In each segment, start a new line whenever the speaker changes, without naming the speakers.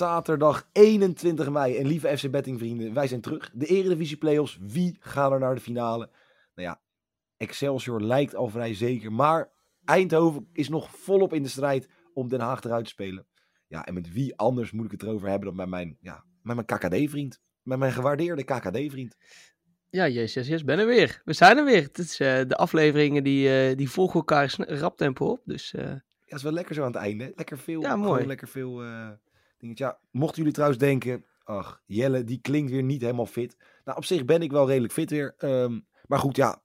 Zaterdag 21 mei. En lieve FC Betting vrienden, wij zijn terug. De Eredivisie Playoffs. Wie gaan er naar de finale? Nou ja, Excelsior lijkt al vrij zeker. Maar Eindhoven is nog volop in de strijd om Den Haag eruit te spelen. Ja, en met wie anders moet ik het erover hebben dan met mijn, ja, met mijn KKD-vriend. Met mijn gewaardeerde KKD-vriend.
Ja, yes, yes, yes, ben er weer. We zijn er weer. Het is, uh, de afleveringen die, uh, die volgen elkaar rap tempo op. Dus, uh...
Ja, het is wel lekker zo aan het einde. Lekker veel.
Ja, mooi.
Lekker veel Ja, mochten jullie trouwens denken, ach, Jelle, die klinkt weer niet helemaal fit. Nou, op zich ben ik wel redelijk fit weer. Um, maar goed, ja,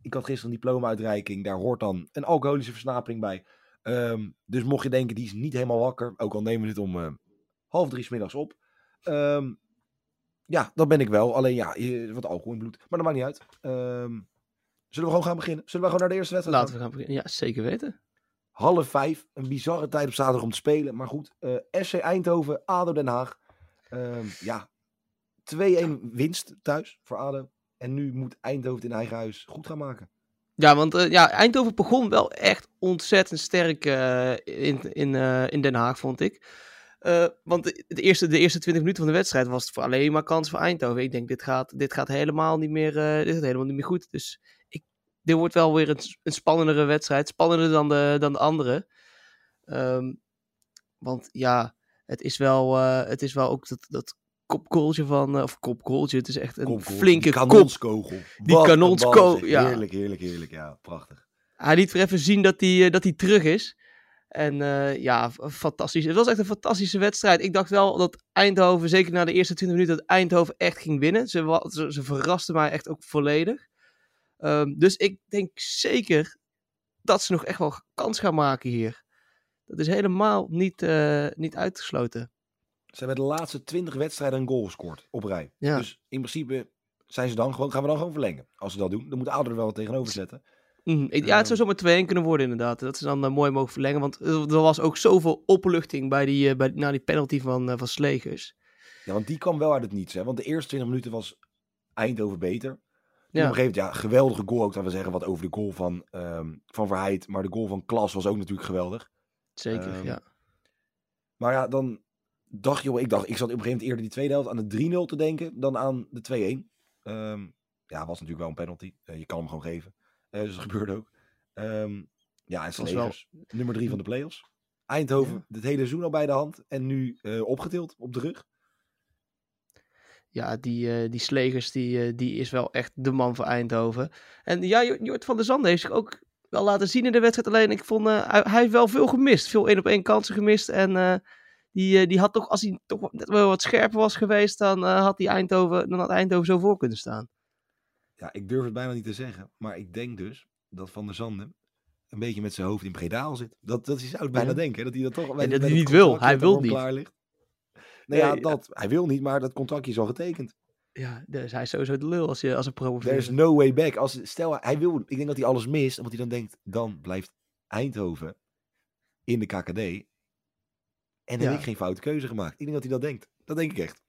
ik had gisteren een diploma-uitreiking. Daar hoort dan een alcoholische versnapering bij. Um, dus mocht je denken, die is niet helemaal wakker. Ook al nemen we het om uh, half drie s middags op. Um, ja, dat ben ik wel. Alleen ja, wat alcohol in bloed. Maar dat maakt niet uit. Zullen we gewoon gaan beginnen? Zullen we gewoon naar de eerste wedstrijd
Laten we gaan beginnen. Ja, zeker weten.
Half vijf. Een bizarre tijd op zaterdag om te spelen. Maar goed, uh, SC Eindhoven, ADO Den Haag. ja, 2-1 winst thuis voor ADO. En nu moet Eindhoven in eigen huis goed gaan maken.
Ja, want uh, ja, Eindhoven begon wel echt ontzettend sterk uh, in, in, in Den Haag, vond ik. want de, eerste, de eerste 20 minuten van de wedstrijd was het voor alleen maar kans voor Eindhoven. Ik denk, dit gaat, dit gaat, helemaal, niet meer, dit gaat helemaal niet meer goed. Dus dit wordt wel weer een, een spannendere wedstrijd. Spannender dan de, dan de andere. Um, want ja, het is wel, het is wel ook dat, dat kopgoaltje van, of kopgoaltje, het is echt een flinke
die kanonskogel.
Die kanonskogel, ja.
Heerlijk, heerlijk, heerlijk. Ja, prachtig.
Hij liet weer even zien dat hij, dat hij terug is. En ja, fantastisch. Het was echt een fantastische wedstrijd. Ik dacht wel dat Eindhoven, zeker na de eerste 20 minuten, dat Eindhoven echt ging winnen. Ze, ze, ze verrasten mij echt ook volledig. Um, dus ik denk zeker dat ze nog echt wel kans gaan maken hier. Dat is helemaal niet, uh, niet uitgesloten.
Ze hebben de laatste 20 wedstrijden een goal gescoord op rij.
Ja.
Dus in principe zijn ze dan gewoon, gaan we dan gewoon verlengen. Als ze dat doen, dan moet Ouder er wel wat tegenover zetten.
Mm, ja, het zou zomaar 2-1 kunnen worden inderdaad. Dat ze dan uh, mooi mogen verlengen. Want er was ook zoveel opluchting bij die, uh, bij, na die penalty van, uh, van Slegers.
Ja, want die kwam wel uit het niets. Hè? Want de eerste 20 minuten was Eindhoven beter.
Ja.
op een gegeven moment, ja, geweldige goal ook. Dat we zeggen wat over de goal van, um, van Verheid. Maar de goal van Klas was ook natuurlijk geweldig.
Zeker,
Um,
ja.
Maar ja, dan dacht je, ik dacht, ik zat op een gegeven moment eerder die tweede helft aan de 3-0 te denken dan aan de 2-1. Um, ja, was natuurlijk wel een penalty. Uh, je kan hem gewoon geven. Uh, dus dat gebeurde ook. Ja, en Slegers, nummer 3 van de play-offs. Eindhoven,
Ja.
het hele seizoen al bij de hand. En nu uh, opgetild op de rug.
Ja, die, eh, die Slegers, die, eh, die is wel echt de man voor Eindhoven. En ja, Jort van der Zanden heeft zich ook wel laten zien in de wedstrijd. Alleen ik vond, eh, hij, heeft wel veel gemist. Veel één op één kansen gemist. En die, die had toch, als hij toch net wel wat scherper was geweest, dan, had, die Eindhoven, dan had Eindhoven zo voor kunnen staan.
Ja, ik durf het bijna niet te zeggen. Maar ik denk dus dat Van der Zanden een beetje met zijn hoofd in Bredaal zit. Dat, dat je zou het bijna
Ja.
denken. Dat hij dat toch
dat
bij-
hij niet
dat
wil. Hij
dat
wil niet.
Klaar ligt. Nee, ja, dat, hij wil niet, maar dat contractje is al getekend.
Ja, dus hij is sowieso de lul als, je, als een promoveert.
There's no way back. Als, stel, hij wil, ik denk dat hij alles mist, omdat hij dan denkt, dan blijft Eindhoven in de KKD. En dan
Ja.
heb ik geen foute keuze gemaakt. Ik denk dat hij dat denkt. Dat denk ik echt.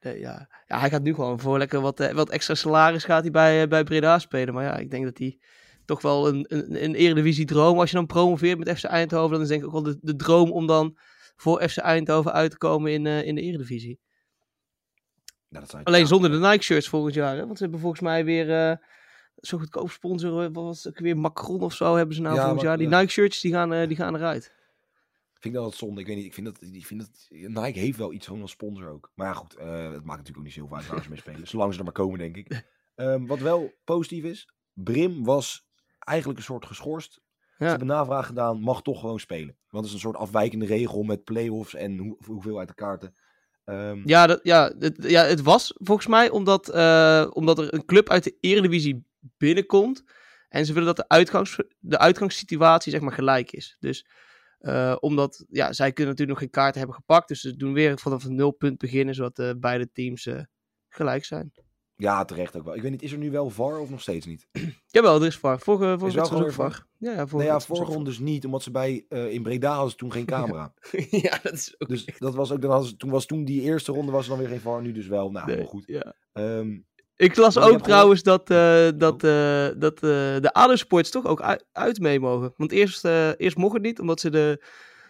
Nee, ja. ja, hij gaat nu gewoon voor lekker wat, eh, wat extra salaris gaat hij bij, eh, bij Breda spelen. Maar ja, ik denk dat hij toch wel een, een, een eredivisie droom. Als je dan promoveert met FC Eindhoven, dan is denk ik ook wel de, de droom om dan voor FC Eindhoven uit te komen in, eh, in de eredivisie.
Nou, dat
Alleen zonder de Nike shirts volgend jaar. Hè? Want ze hebben volgens mij weer eh zo'n goedkoop sponsor. eh, Wat was het weer Macron of zo hebben ze nou
Ja,
volgend
maar-
jaar. Die
ja.
Nike shirts die gaan, die gaan eruit.
Vind ik dat het zonde. Ik weet niet. Ik vind dat, ik vind dat Nike heeft wel iets gewoon als sponsor ook. Maar ja, goed. het maakt natuurlijk ook niet zoveel uit ze mee spelen. Zolang ze er maar komen, denk ik. Ehm, wat wel positief is. Brim was eigenlijk een soort geschorst. Ze hebben navraag gedaan, mag toch gewoon spelen. Want het is een soort afwijkende regel met play-offs en hoe, hoeveel uit de kaarten. Ehm,
Ja, dat, ja, het, ja, het was volgens mij omdat, eh, omdat er een club uit de Eredivisie binnenkomt. En ze willen dat de, uitgangs, de uitgangssituatie zeg maar gelijk is. Dus eh, omdat, ja, zij kunnen natuurlijk nog geen kaarten hebben gepakt. Dus ze doen weer vanaf een nulpunt beginnen, zodat eh, beide teams gelijk zijn.
Ja, terecht ook wel. Ik weet niet, is er nu wel VAR of nog steeds niet?
Jawel, er is VAR. Vorige, vorige
Is wel
ook VAR. Ja, ja, vorige
nee, ja,
wedstrijd was
vorige ronde dus niet, omdat ze bij eh, in Breda hadden ze toen geen camera.
Ja, dat is ook
Dus dat was ook, dan ze, toen was toen die eerste ronde was er dan weer geen VAR, nu dus wel. Nou,
nee,
goed.
Ja.
Ehm,
Ik las ook trouwens dat, eh, dat, eh, dat de ADO-sports toch ook uit, uit mee mogen. Want eerst, eerst mocht het niet, omdat ze de,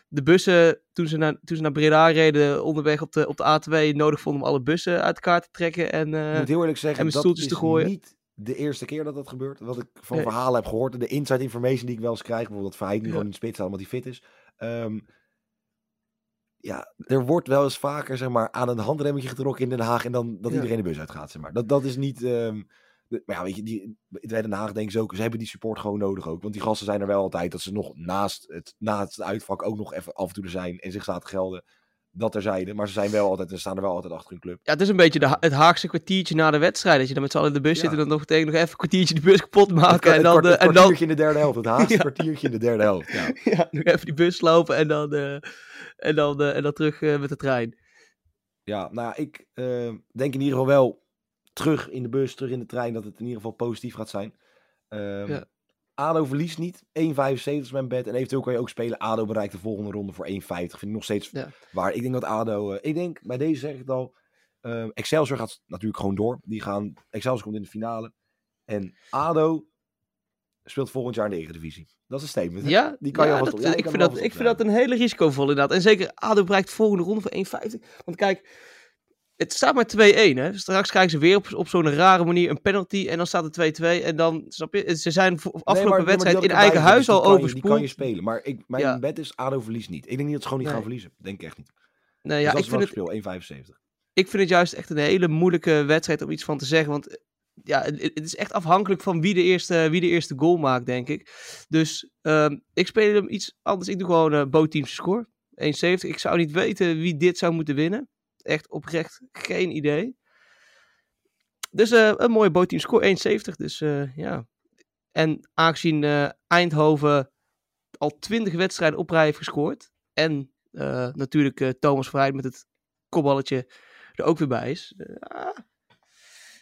de bussen, toen ze, naar, toen ze naar Breda reden, onderweg op de, op de A2, nodig vonden om alle bussen uit elkaar te trekken. En, eh,
ik moet heel eerlijk
en
zeggen,
met
dat
stoeltjes
is
te gooien.
niet de eerste keer dat dat gebeurt. Wat ik van
Nee.
verhalen heb gehoord, en de inside information die ik wel eens krijg, bijvoorbeeld dat Verheid nu
Ja.
gewoon in de spits staat omdat hij fit is. Ehm, ja, er wordt wel eens vaker zeg maar, aan een handremmetje getrokken in Den Haag en dan dat
Ja.
iedereen de bus uitgaat. Zeg maar. dat, dat is niet... ehm, de- maar ja, weet je, die, bij Den Haag denken ze ook, ze hebben die support gewoon nodig ook. Want die gasten zijn er wel altijd, dat ze nog naast het, na het uitvak ook nog even af en toe er zijn en zich laten gelden. Dat terzijde. Maar ze zijn wel altijd, ze staan er wel altijd achter hun club.
ja, het is een beetje de, het Haagse kwartiertje na de wedstrijd. Dat je dan met z'n allen in de bus
Ja.
zit en dan nog tegen nog even een kwartiertje de bus kapot maken.
Het,
en
het
dan,
kwart- het
en dan
kwartiertje in de derde helft. Het Haagse
Ja.
kwartiertje in de derde helft. Ja.
ja, nog even die bus lopen en dan, eh, en dan, eh, en dan terug eh, met de trein.
Ja, nou ja, ik denk in ieder geval wel terug in de bus, terug in de trein, dat het in ieder geval positief gaat zijn. Ehm
Ja.
ADO verliest niet. 1,75 is mijn bed. En eventueel kan je ook spelen. ADO bereikt de volgende ronde voor 1,50. Vind ik nog steeds
Ja.
waar. Ik denk dat ADO... eh, ik denk, bij deze zeg ik het al... ehm, Excelsior gaat natuurlijk gewoon door. Die gaan, Excelsior komt in de finale. En ADO speelt volgend jaar in de Eredivisie. Dat is een statement. hè?
Ja,
Die kan je
ja, dat-
op- ja, die
ik, vind dat, ik vind dat een hele risicovol inderdaad. En zeker ADO bereikt de volgende ronde voor 1,50. Want kijk, het staat maar 2-1 hè. Straks krijgen ze weer op, op zo'n rare manier een penalty en dan staat het 2-2. En dan, snap je, ze zijn afgelopen
maar- nee, maar
wedstrijd in eigen huis al
dus die kan je-
overspoeld.
spelen. Maar ik, mijn
Ja.
bed is ADO verliest niet. Ik denk niet dat ze gewoon niet gaan verliezen. Denk ik echt niet.
Nee,
Dus
ja,
dat
ik vind, het,
speel 1,75.
ik vind het juist echt een hele moeilijke wedstrijd om iets van te zeggen. Want eh, ja, het, is echt afhankelijk van wie de eerste, wie de eerste goal maakt, denk ik. Dus ehm, ik speel hem iets anders. Ik doe gewoon uh, bootteams score. 1,70. Ik zou niet weten wie dit zou moeten winnen. Echt oprecht geen idee. Dus eh, een mooie bootteam score 1,70. Dus eh, ja. En aangezien eh, Eindhoven al 20 wedstrijden op rij heeft gescoord. En natuurlijk Thomas Verheid met het kopballetje er ook weer bij is. Ah,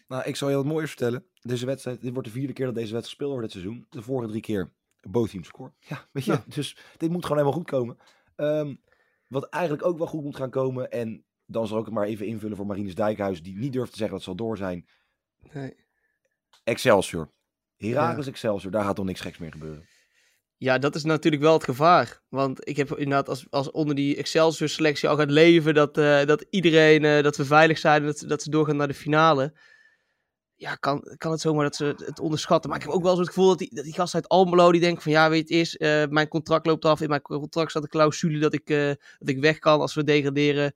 Nou, ik zal je wat moois vertellen. Deze wedstrijd, dit wordt de vierde keer dat deze wedstrijd gespeeld wordt dit seizoen. De vorige drie keer both teams score. Ja, weet je.
Ja.
Dus dit moet gewoon helemaal goed komen. Ehm, wat eigenlijk ook wel goed moet gaan komen. En dan zal ik het maar even invullen voor Marines Dijkhuis. Die niet durft te zeggen dat ze al door zijn.
nee.
Excelsior. Heracles Excelsior. Daar gaat toch niks geks meer gebeuren.
Ja, dat is natuurlijk wel het gevaar. Want ik heb inderdaad, als, als onder die Excelsior-selectie al gaat leven, dat, eh, dat iedereen, eh, dat we veilig zijn en dat, ze- dat ze doorgaan naar de finale. Ja, kan, kan het zomaar dat ze het- onderschatten. Maar ik heb ook wel eens het gevoel dat die, dat die gast uit Almelo, die denkt van, ja, weet je het is, eh, mijn contract loopt af. In mijn contract staat een clausule dat ik, eh, dat ik weg kan als we degraderen.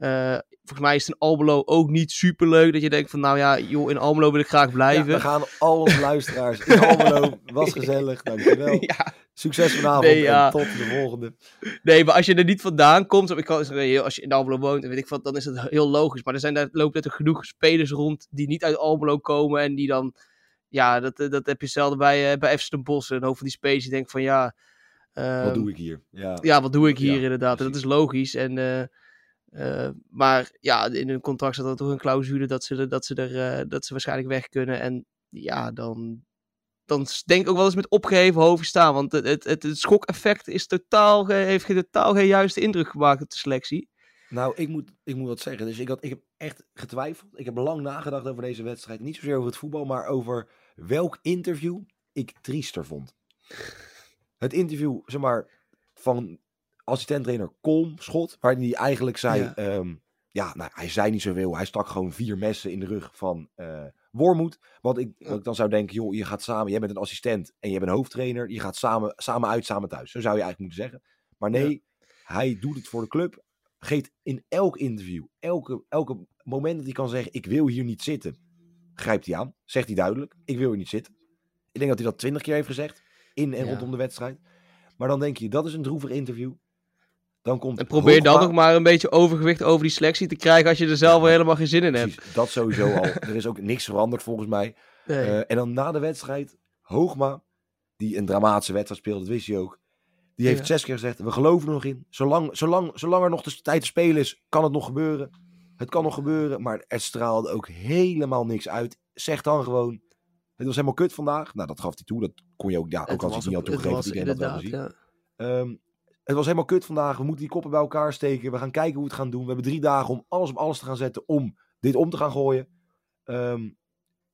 Eh, volgens mij is het in Almelo ook niet super leuk dat je denkt van, nou ja, joh, in Almelo wil ik graag
Ja,
blijven.
we gaan al onze luisteraars in Almelo. Was gezellig. Dankjewel.
ja.
Succes vanavond.
Nee, ja.
En tot de volgende.
Nee, maar als je er niet vandaan komt, ik kan, nee, als je in Almelo woont, weet ik wat, dan is het heel logisch. Maar er zijn daar lopen net genoeg spelers rond die niet uit Almelo komen en die dan, ja, dat, dat heb je zelden bij, eh, bij FC Den Bosch. Een hoofd van die spelers die denkt van, ja,
Wat
ehm,
doe ik hier? Ja.
ja, wat doe ik hier
Ja,
inderdaad? En dat is logisch. En, eh, eh, maar ja, in hun contract staat er toch een clausule dat ze, dat ze, er, eh, dat ze waarschijnlijk weg kunnen. En ja, dan, dan denk ik ook wel eens met opgeheven hoofd staan. Want het, het, het, schokeffect is totaal, heeft totaal geen juiste indruk gemaakt op de selectie.
Nou, ik moet, ik moet wat zeggen. Dus ik, had, ik heb echt getwijfeld. Ik heb lang nagedacht over deze wedstrijd. Niet zozeer over het voetbal, maar over welk interview ik triester vond. Het interview, zeg maar, van assistent-trainer Kolm Schot. Waarin hij eigenlijk zei,
Ja.
ja. ja, nou, hij zei niet zoveel. Hij stak gewoon vier messen in de rug van eh Wormoed. Want ik, wat ik dan zou denken, joh, je gaat samen, jij bent een assistent en je bent een hoofdtrainer. Je gaat samen, samen uit, samen thuis. Zo zou je eigenlijk moeten zeggen. Maar nee, hij doet het voor de club. Geeft in elk interview, elke, elke moment dat hij kan zeggen, ik wil hier niet zitten, grijpt hij aan. Zegt hij duidelijk, ik wil hier niet zitten. Ik denk dat hij dat twintig keer heeft gezegd. in en
Ja.
rondom de wedstrijd. Maar dan denk je, dat is een droevig interview. Dan komt
En probeer dan nog maar een beetje overgewicht over die selectie te krijgen als je er zelf wel helemaal geen zin in hebt.
Dat sowieso al. Er is ook niks veranderd volgens mij.
Nee.
Eh, en dan na de wedstrijd, Hoogma, die een dramatische wedstrijd speelde, dat wist hij ook. Die heeft
Ja.
zes keer gezegd, we geloven er nog in. Zolang, zolang, zolang er nog de tijd te spelen is, kan het nog gebeuren. Het kan nog gebeuren, maar er straalde ook helemaal niks uit. Zeg dan gewoon, het was helemaal kut vandaag. Nou, dat gaf hij toe. Dat kon je ook, ja, ook
Het
als hij het niet had
op- het
toegegeven,
was inderdaad, ja.
Ehm, het was helemaal kut vandaag. We moeten die koppen bij elkaar steken. We gaan kijken hoe we het gaan doen. We hebben drie dagen om alles op alles te gaan zetten om dit om te gaan gooien. Ehm,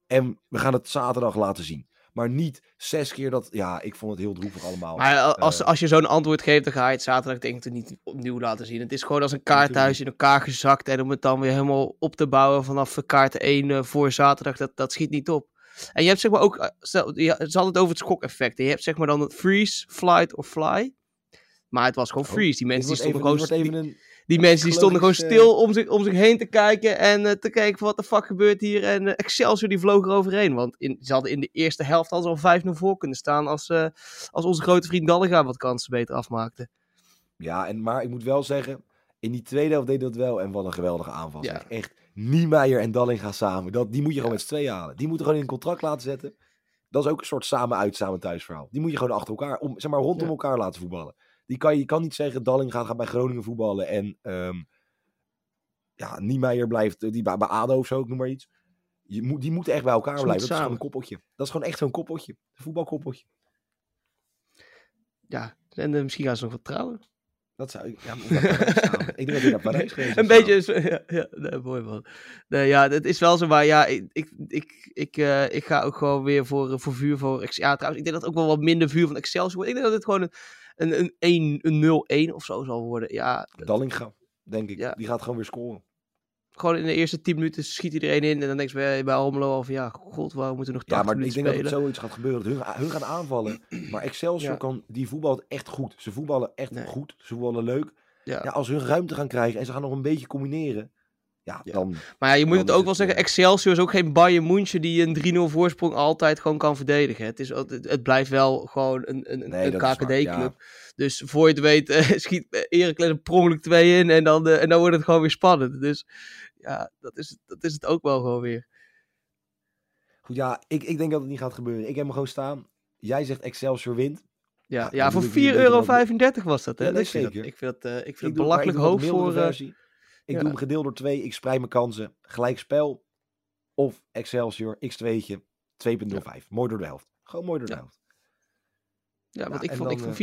en we gaan het zaterdag laten zien. Maar niet zes keer dat... Ja, ik vond het heel droevig allemaal.
Maar als,
Eh,
als je zo'n antwoord geeft, dan ga je het zaterdag denk ik niet opnieuw laten zien. Het is gewoon als een kaarthuis in elkaar gezakt. En om het dan weer helemaal op te bouwen vanaf kaart 1 eh, voor zaterdag, dat, dat schiet niet op. En je hebt zeg maar ook, eh, ze hadden het over het schokeffect. Je hebt zeg maar dan het freeze, flight of fly. Maar het was gewoon
Oh,
freeze. Die mensen die stonden
even,
gewoon, die,
even een...
die mensen die stonden gewoon stil om zich, om zich heen te kijken. En eh, te kijken van wat de fuck gebeurt hier. En eh, Excelsior die vloog eroverheen. Want in, ze hadden in de eerste helft al zo'n 5-0 voor kunnen staan. Als, eh, als onze grote vriend Dallinga wat kansen beter afmaakte.
Ja, en, maar ik moet wel zeggen... In die tweede helft deed dat wel. En wat een geweldige aanval.
Ja.
zeg. Echt, Niemeyer en Dallinga samen. Dat, die moet je gewoon
Ja.
met z'n tweeën halen. Die moeten gewoon in een contract laten zetten. Dat is ook een soort samen uit, samen thuis verhaal. Die moet je gewoon achter elkaar, om, zeg maar rondom
Ja.
elkaar laten voetballen. Die kan, je kan niet zeggen, Dallinga gaat bij Groningen voetballen en ehm ja, Niemeyer blijft die bij, bij ADO of zo, ik noem maar iets. Je moet, die moeten echt bij elkaar blijven. Dat is gewoon een koppeltje. Dat is gewoon echt zo'n koppeltje. Een voetbalkoppeltje.
Ja, en eh, misschien gaan ze nog wat trouwen.
Dat zou ik... Ja, ik denk dat hij naar Parijs geweest
Een beetje, is- ja, ja nee, mooi man. Nee, ja, het is wel zo, maar ja, ik, ik, ik, ik, eh, ik ga ook gewoon weer voor, eh, voor vuur voor Ja, trouwens, ik denk dat het ook wel wat minder vuur van Excelsior wordt. Ik denk dat het gewoon een, een, een, 1 een 0-1 of zo zal worden. Ja,
Dallinga, denk ik.
Ja.
Die gaat gewoon weer scoren.
gewoon in de eerste 10 minuten schiet iedereen in. En dan denk je bij, bij Almelo al van, ja, god, waarom moeten we nog
Ja,
80
maar ik denk dat het zoiets gaat gebeuren. Dat hun, hun gaan aanvallen. Maar Excelsior
Ja.
kan, die voetbalt echt goed. Ze voetballen echt
Nee.
goed. Ze voetballen leuk.
Ja.
Ja, als hun ruimte gaan krijgen en ze gaan nog een beetje combineren. Ja,
Ja.
dan...
Maar ja, je moet het
is
ook wel zeggen,
eh,
Excelsior is ook geen Bayern München die een 3-0 voorsprong altijd gewoon kan verdedigen. Het, is, het, blijft wel gewoon een, een,
Nee,
een
dat is
KKD-club. Dus voor je het weet eh, schiet Heracles een prongelijk 2 in en dan, eh, en dan wordt het gewoon weer spannend. Dus ja, dat is, dat is het ook wel gewoon weer.
Goed, ja, ik, ik denk dat het niet gaat gebeuren. Ik heb hem gewoon staan. Jij zegt Excelsior wint.
Ja,
Ja,
voor
doe ik niet
4,35
euro
was dat, hè?
Ja, nee,
ik vind dat, ik vind dat, eh, ik vind
Ik
het belachelijk hoog voor... eh,
versie. Ik
ja.
doe hem gedeeld door 2. Ik spreid mijn kansen. Gelijk spel. Of Excelsior x2'tje 2.05. Mooi door de helft. Gewoon mooi door de helft.
Ja, want ik vond ik vond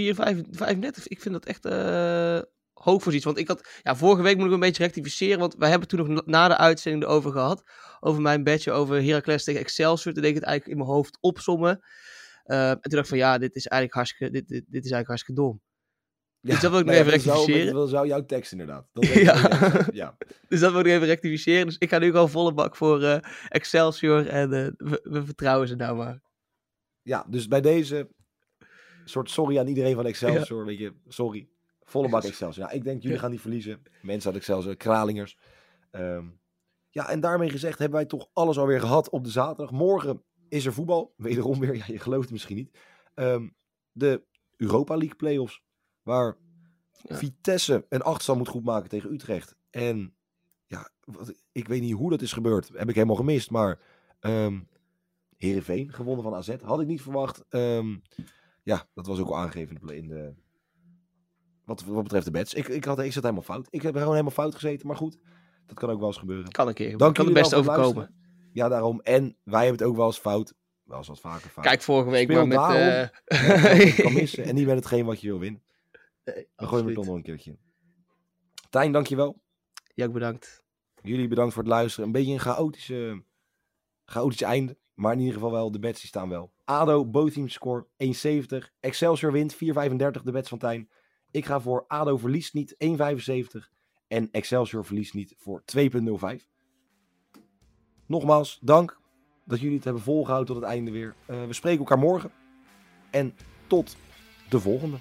4,35, ik vind dat echt eh, hoog voor zoiets. Want ik had, ja, vorige week moet ik een beetje rectificeren, want wij hebben toen nog na de uitzending erover gehad, over mijn bedje over Heracles tegen Excelsior. Toen deed ik het eigenlijk in mijn hoofd opsommen. Eh, en toen dacht ik van, ja, dit is eigenlijk hartstikke, dit, dit, dit is eigenlijk hartstikke dom. Dus dat wil ik nog
nou ja,
even rectificeren.
Dat wel jouw tekst inderdaad. Dat
Ja.
ja. ja.
Dus dat wil ik even rectificeren. Dus ik ga nu gewoon volle bak voor eh, Excelsior en eh, we, we vertrouwen ze nou maar.
Ja, dus bij deze soort sorry aan iedereen van Excelsior. Weet je, sorry. Volle bak Excelsior. Ja, ik denk, jullie
Ja.
gaan niet verliezen. Mensen uit Excelsior, Kralingers. Ehm, ja, en daarmee gezegd hebben wij toch alles alweer gehad op de zaterdag. Morgen is er voetbal. Wederom weer, ja, je gelooft het misschien niet. Ehm, de Europa League playoffs. Waar
Ja.
Vitesse een achtstand moet goedmaken tegen Utrecht. En ja, wat, ik weet niet hoe dat is gebeurd. Heb ik helemaal gemist. Maar ehm Heerenveen, gewonnen van AZ. Had ik niet verwacht. Ehm, ja, dat was ook al aangegeven in de. Wat, wat betreft de bets. Ik, ik, had, ik zat helemaal fout. Ik heb gewoon helemaal fout gezeten. Maar goed, dat kan ook wel eens gebeuren.
Kan een keer.
Dank
kan het
het
overkomen.
luisteren. Ja, daarom. En wij hebben het ook wel eens fout. Wel eens wat vaker fout.
Kijk vorige week
Speel
maar met...
daarom.
eh,
Ja, kan missen. En niet met hetgeen wat je wil winnen.
Nee,
Dan gooien we het toch nog een keertje. Tijn, dankjewel.
Ja, ook bedankt.
Jullie bedankt voor het luisteren. Een beetje een chaotische, chaotische einde. Maar in ieder geval wel, de bets die staan wel. ADO, both teams score 1,70. Excelsior wint 4,35 de bets van Tijn. Ik ga voor ADO verliest niet 1,75. En Excelsior verliest niet voor 2,05. Nogmaals, dank dat jullie het hebben volgehouden tot het einde weer. Eh, we spreken elkaar morgen. En tot de volgende.